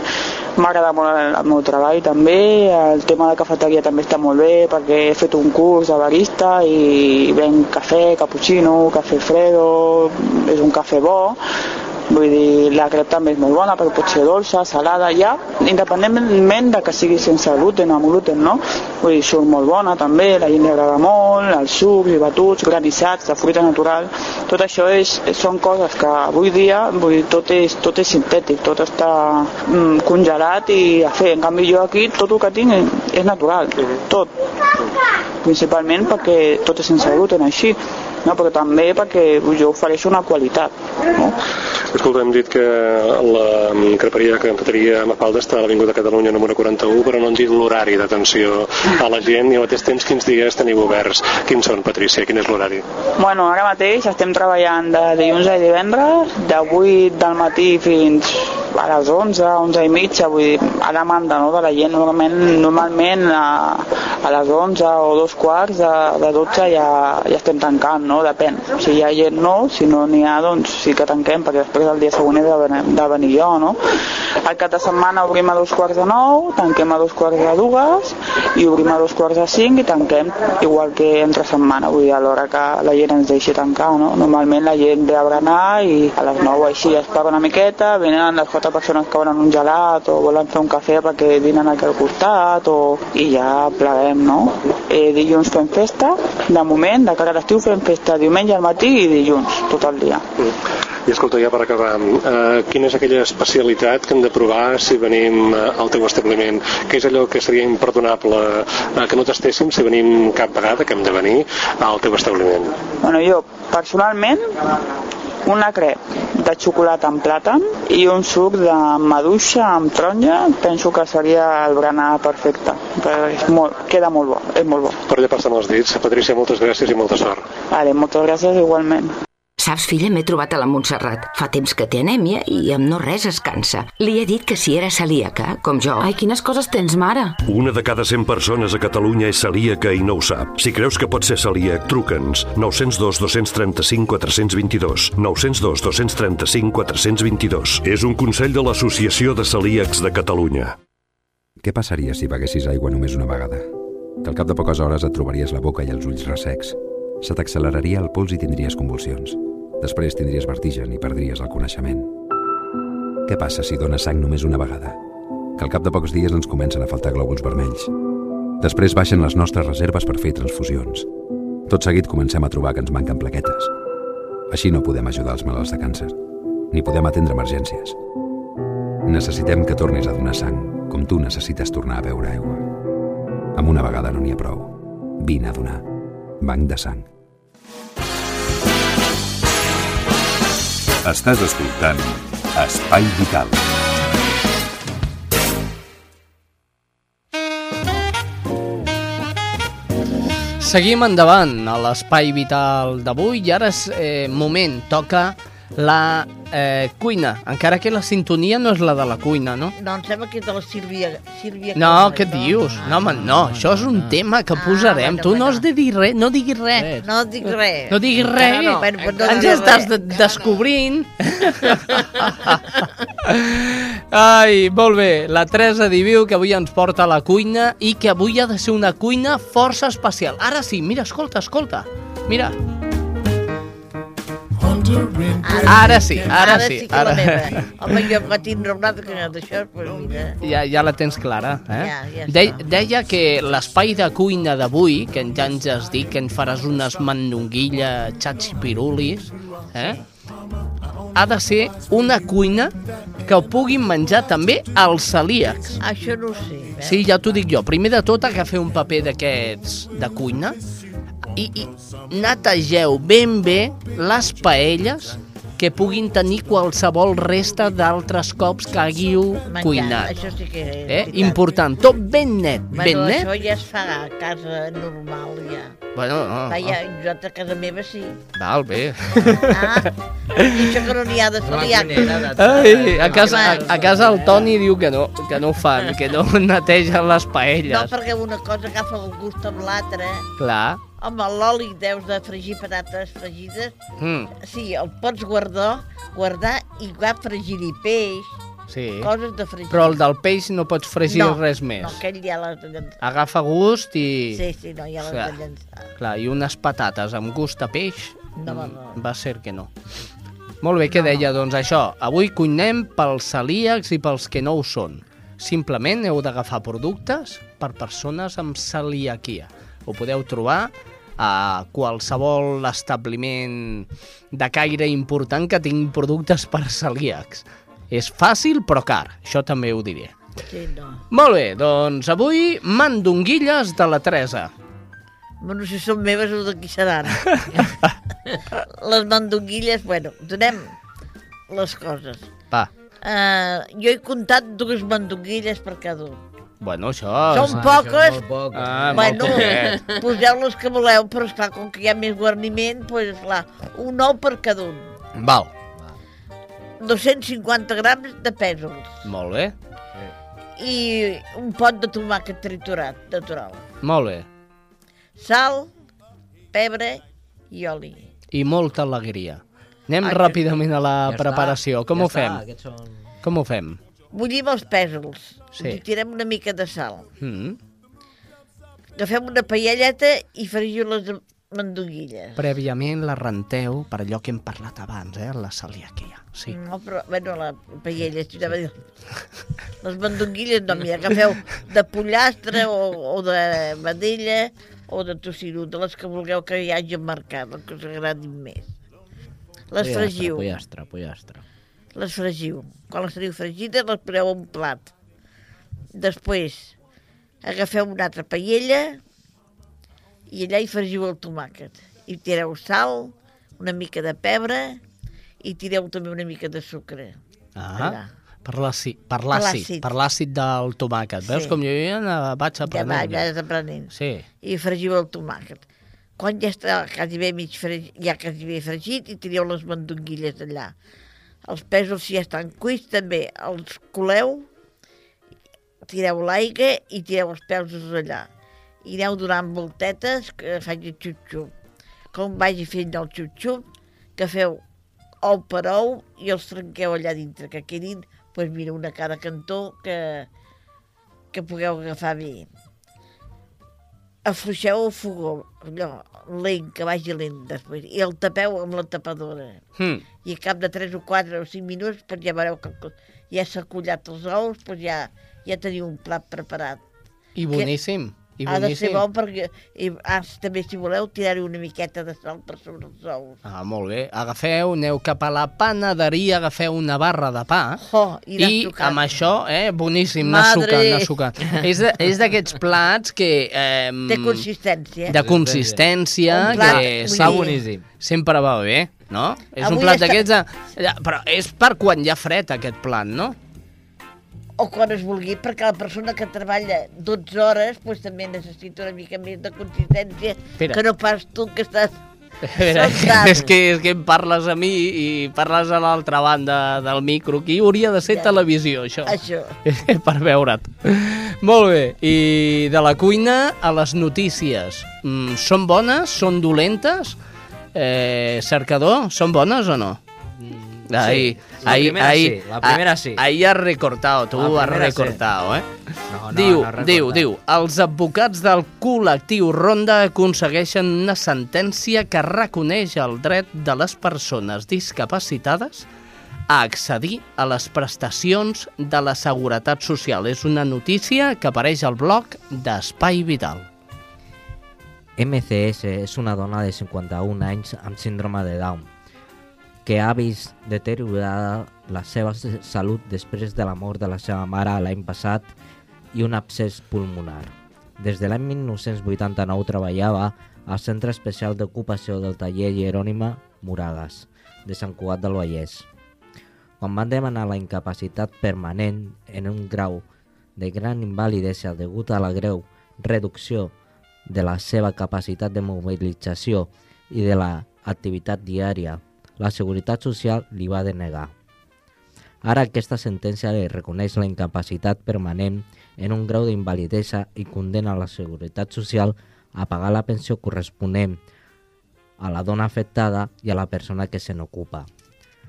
m'agrada molt el, el meu treball també, el tema de cafeteria també està molt bé perquè he fet un curs de barista i venc cafè, cappuccino, cafè fredo, és un cafè bo, Vull dir, la crep també és molt bona, però pot ser dolça, salada, ja, independentment de que sigui sense gluten o amb gluten, no? Vull dir, surt molt bona també, la gent li agrada molt, els sucs i batuts, granissats, de fruita natural, tot això és, són coses que avui dia, vull dir, tot és, tot és sintètic, tot està mm, congelat i a fer. En canvi jo aquí tot el que tinc és, és natural, tot. Principalment perquè tot és sense gluten així no? però també perquè jo ofereixo una qualitat. No? Escolta, hem dit que la creperia que cafeteria Mafalda està a l'Avinguda Catalunya número 41, però no han dit l'horari d'atenció a la gent i al mateix temps quins dies teniu oberts. Quins són, Patrícia? Quin és l'horari? Bueno, ara mateix estem treballant de dilluns a divendres, de 8 del matí fins a les 11, 11 i mitja, vull dir, a demanda no, de la gent. Normalment, normalment a, a les 11 o dos quarts de, de 12 ja, ja estem tancant, no? Depèn. Si hi ha gent, no. Si no n'hi ha, doncs sí que tanquem, perquè després el dia següent he de, venir, de venir jo, no? El cap de setmana obrim a dos quarts de nou, tanquem a dos quarts de dues i obrim a dos quarts de cinc i tanquem igual que entre setmana, vull dir, a l'hora que la gent ens deixi tancar, no? Normalment la gent ve a berenar i a les 9 així es paga una miqueta, venen les quatre persones que volen un gelat o volen fer un cafè perquè dinen aquí al costat o... i ja pleguem, no? Eh, dilluns fem festa, de moment, de cara a l'estiu fem festa diumenge al matí i dilluns, tot el dia. I escolta, ja per acabar, eh, quina és aquella especialitat que hem de provar si venim eh, al teu establiment? Què és allò que seria imperdonable eh, que no tastéssim si venim cap vegada que hem de venir al teu establiment? Bueno, jo, personalment, una crep de xocolata amb plàtan i un suc de maduixa amb taronja, penso que seria el berenar perfecte. És molt, queda molt bo, és molt bo. Per llepar-se els dits. Patrícia, moltes gràcies i molta sort. Vale, moltes gràcies igualment. Saps, filla, m'he trobat a la Montserrat. Fa temps que té anèmia i amb no res es cansa. Li he dit que si era celíaca, com jo... Ai, quines coses tens, mare! Una de cada 100 persones a Catalunya és celíaca i no ho sap. Si creus que pot ser celíac, truca'ns. 902 235 422. 902 235 422. És un consell de l'Associació de Celíacs de Catalunya. Què passaria si beguessis aigua només una vegada? Que al cap de poques hores et trobaries la boca i els ulls ressecs. Se t'acceleraria el pols i tindries convulsions. Després tindries vertigen i perdries el coneixement. Què passa si dones sang només una vegada? Que al cap de pocs dies ens comencen a faltar glòbuls vermells. Després baixen les nostres reserves per fer transfusions. Tot seguit comencem a trobar que ens manquen plaquetes. Així no podem ajudar els malalts de càncer, ni podem atendre emergències. Necessitem que tornis a donar sang, com tu necessites tornar a beure aigua. Amb una vegada no n'hi ha prou. Vine a donar. Banc de sang. Estàs escoltant Espai Vital. Seguim endavant a l'espai vital d'avui i ara és eh, moment, toca la eh, cuina, encara que la sintonia no és la de la cuina, no? No, em sembla que és de la Sílvia... Sílvia No, Comas, què dius? No, home, no, això és un tema que posarem. Tu no has de dir res, no diguis res. No dic res. No diguis res. No, bueno, pues no Ens diré estàs de descobrint. Ai, molt bé. La Teresa diu que avui ens porta a la cuina i que avui ha de ser una cuina força especial. Ara sí, mira, escolta, escolta. Mira. Ara sí, ara ara sí, sí que ara- la meva. Home, jo que tinc raonat que d'això, pues mira... Ja, ja la tens clara, eh? Ja, ja De, deia que l'espai de cuina d'avui, que ja ens has dit que en faràs unes mandonguilles xatxipirulis, eh? ha de ser una cuina que ho puguin menjar també els celíacs. Això no ho sé. Eh? Sí, ja t'ho dic jo. Primer de tot, agafeu un paper d'aquests de cuina i, i netegeu ben bé les paelles que puguin tenir qualsevol resta d'altres cops que haguiu Menjar, cuinat. Això sí que és Eh? Important, tot ben net, ben Bueno, net. això ja es fa a casa normal, ja. Bueno, no, Va, ja, no. jo a casa meva sí. Val, bé. Ah, això que no n'hi ha de celíac. Ai, a, casa, a, a casa el Toni diu que no, que no ho fan, que no netegen les No, paelles. perquè una cosa agafa el gust amb l'altra. Clar. Home, l'oli deus de fregir patates fregides. Mm, Sí, el pots guardar, guardar i va fregir-hi peix, sí. coses de fregir. Però el del peix no pots fregir no, res més. No, aquell ja l'has de llançar. Agafa gust i... Sí, sí, no, ja l'has de llançar. Clar, i unes patates amb gust a peix, No, mm, no. va ser que no. Molt bé, què deia? Doncs això, avui cuinem pels celíacs i pels que no ho són. Simplement heu d'agafar productes per persones amb celiaquia. Ho podeu trobar a qualsevol establiment de caire important que tingui productes per celíacs. És fàcil però car, això també ho diré. Sí, no. Molt bé, doncs avui mandonguilles de la Teresa. Bueno, si són meves o de qui seran. les mandonguilles, bueno, donem les coses. Va, Uh, jo he comptat dues mandonguilles per cada un. Bueno, això... Són poques, Ah, molt bueno, poseu les que voleu, però esclar, com que hi ha més guarniment, doncs, esclar, un ou per cada un. Val, 250 grams de pèsols molt bé, i un pot de tomàquet triturat, natural. molt bé. Sal, pebre i oli. I molta alegria. Anem Ah, ràpidament a la ja està, preparació. Com ja ho està, fem? aquests són- Com ho fem? Bullim els pèsols, Sí. i tirem una mica de sal. Mm. Agafem una paelleta i fregiu les mandonguilles. Prèviament la renteu per allò que hem parlat abans, eh? La celiaquia. Sí. No, però, bueno, la paella, a dir... Les mandonguilles, no, mira, agafeu de pollastre o, o de vedella o de tocino, de les que vulgueu que hi hagi al mercat, les que us agradin més. Les fregiu. Pollastre, pollastre. Les fregiu. Quan les teniu fregides, les poseu un plat. Després, agafeu una altra paella i allà hi fregiu el tomàquet. I tireu sal, una mica de pebre i tireu també una mica de sucre. Ah, Allà. per l'àcid, per l'àcid, per l'àcid del tomàquet. Veus Sí. com jo ja vaig aprenent. ja és aprenent. Sí. I fregiu el tomàquet. Quan ja està quasi bé mig fregit, ja quasi bé fregit, i tireu les mandonguilles allà. Els pèsols, si ja estan cuits, també els coleu, tireu l'aigua i tireu els pèsols allà. I aneu donant voltetes que faci xup-xup. Com vagi fent el xup-xup, que feu ou per ou i els trenqueu allà dintre, que quedin, doncs mira, una a cada cantó que, que pugueu agafar bé afluixeu el fogó, allò, lent, que vagi lent després, i el tapeu amb la tapadora. Hmm. I a cap de 3 o 4 o 5 minuts, doncs ja veureu que ja s'ha collat els ous, doncs ja, ja teniu un plat preparat. I boníssim. I ha de ser bo perquè, i, ah, també si voleu, tirar-hi una miqueta de sal per sobre els ous. Ah, molt bé. Agafeu, aneu cap a la panaderia, agafeu una barra de pa Oh, i i sucant. amb això, eh, boníssim, anar sucant, anar sucant. és de- és d'aquests plats que... Eh, Té consistència. De consistència, Un plat, que sap dir- boníssim. Sempre va bé, no? És un Avui plat està- d'aquests... De... Però és per quan hi ha fred, aquest plat, no? O quan es vulgui, perquè la persona que treballa 12 hores doncs, també necessita una mica més de consistència Espera. que no pas tu que estàs Espera, és, que, és que em parles a mi i parles a l'altra banda del micro. Aquí hauria de ser Ja. televisió, això. Això. per veure't. Molt bé. I de la cuina a les notícies. Mm, són bones? Són dolentes? Eh, cercador, són bones o no? Ahí, la ahí, primera ahí, sí, la primera sí. Ahí has recortado, tu has primera sí. recortado, eh? No, no, diu, no diu, diu, els advocats del col·lectiu Ronda aconsegueixen una sentència que reconeix el dret de les persones discapacitades a accedir a les prestacions de la Seguretat Social. És una notícia que apareix al blog d'Espai Vital. MCS és una dona de 51 anys amb síndrome de Down que ha vist deteriorada la seva salut després de la mort de la seva mare l'any passat i un abscés pulmonar. Des de l'any 1989 treballava al Centre Especial d'Ocupació del Taller Jerònima Moragas, de Sant Cugat del Vallès. Quan van demanar la incapacitat permanent en un grau de gran invalidesa degut a la greu reducció de la seva capacitat de mobilització i de l'activitat diària, la Seguretat Social li va denegar. Ara aquesta sentència li reconeix la incapacitat permanent en un grau d'invalidesa i condena la Seguretat Social a pagar la pensió corresponent a la dona afectada i a la persona que se n'ocupa.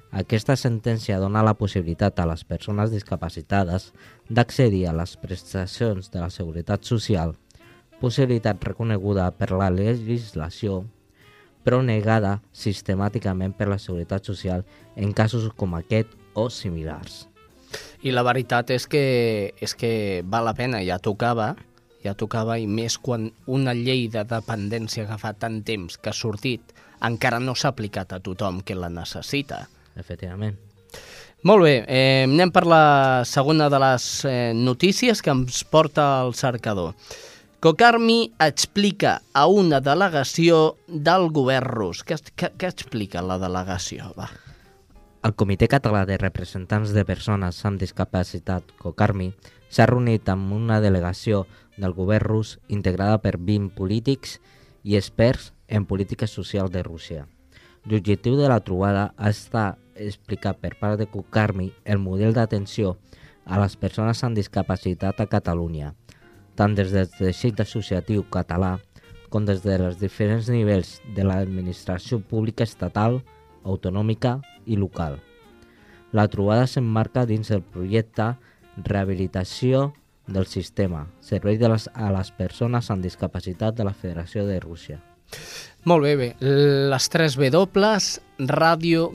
Aquesta sentència dona la possibilitat a les persones discapacitades d'accedir a les prestacions de la Seguretat Social, possibilitat reconeguda per la legislació, però negada sistemàticament per la Seguretat Social en casos com aquest o similars. I la veritat és que, és que val la pena, ja tocava, ja tocava, i més quan una llei de dependència que fa tant temps que ha sortit encara no s'ha aplicat a tothom que la necessita. Efectivament. Molt bé, eh, anem per la segona de les eh, notícies que ens porta el cercador. Kokarmi explica a una delegació del govern rus. Què, què, què explica la delegació? Va. El Comitè Català de Representants de Persones amb Discapacitat, COCARMI, s'ha reunit amb una delegació del govern rus integrada per 20 polítics i experts en política social de Rússia. L'objectiu de la trobada estat explicar per part de COCARMI el model d'atenció a les persones amb discapacitat a Catalunya, tant des del teixit associatiu català com des dels diferents nivells de l'administració pública estatal, autonòmica i local. La trobada s'emmarca dins el projecte Rehabilitació del sistema, servei de les, a les persones amb discapacitat de la Federació de Rússia. Molt bé, bé. Les 3 W, ràdio,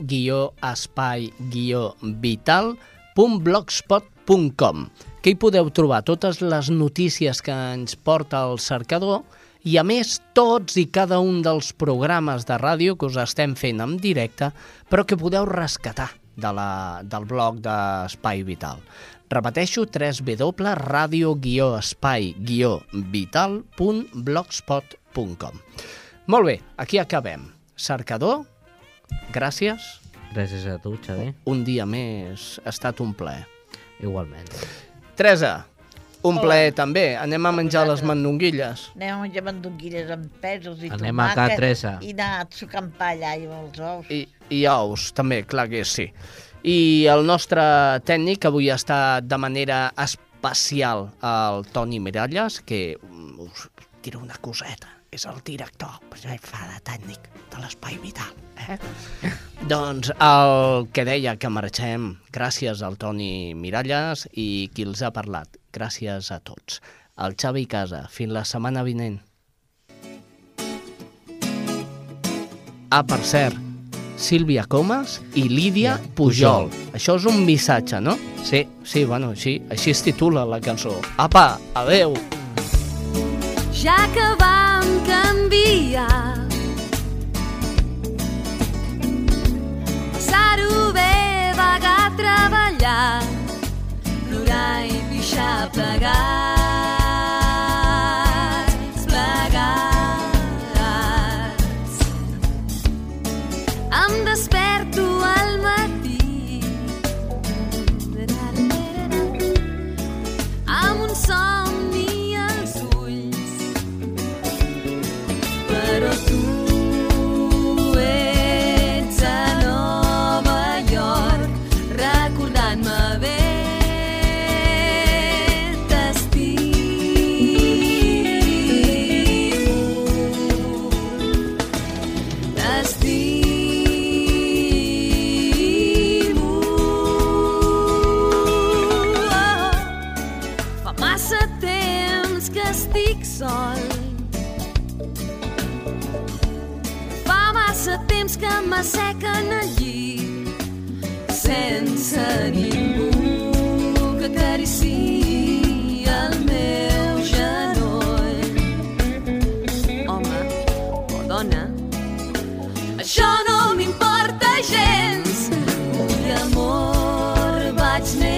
.blogspot.com que hi podeu trobar totes les notícies que ens porta el cercador i, a més, tots i cada un dels programes de ràdio que us estem fent en directe, però que podeu rescatar de la, del blog d'Espai Vital. Repeteixo, www.radio-espai-vital.blogspot.com Molt bé, aquí acabem. Cercador, gràcies. Gràcies a tu, Xavi. Un dia més ha estat un plaer. Igualment. Teresa, un plaer també. Anem a menjar les mandonguilles. Anem a menjar mandonguilles amb pèsols i Anem a tomàquet ca Teresa. i anar a sucar pa allà i amb els ous. I, I ous, també, clar que sí. I el nostre tècnic avui està de manera especial el Toni Miralles, que us diré una coseta, és el director, però ell fa de tècnic de l'Espai Vital. Eh? doncs el que deia que marxem, gràcies al Toni Miralles i qui els ha parlat, gràcies a tots. El Xavi Casa, fins la setmana vinent. Ah, per cert, Sílvia Comas i Lídia Pujol. Això és un missatge, no? Sí. Sí, bueno, així, així es titula la cançó. Apa, adeu! ja que vam canviar. Passar-ho bé, vagar treballar, plorar i pixar plegats,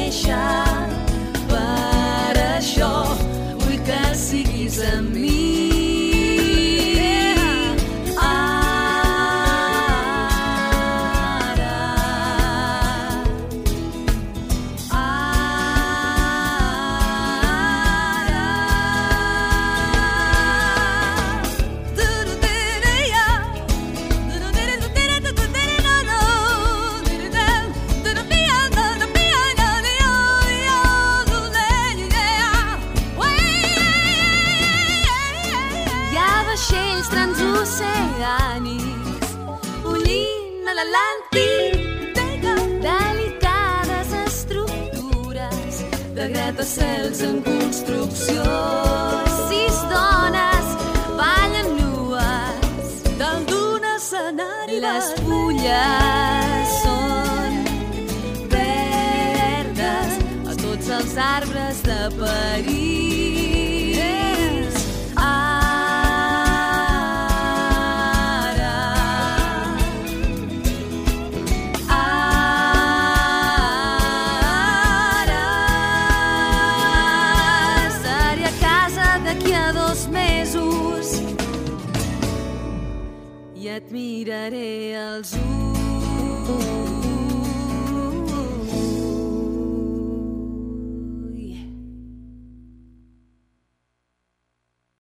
vaig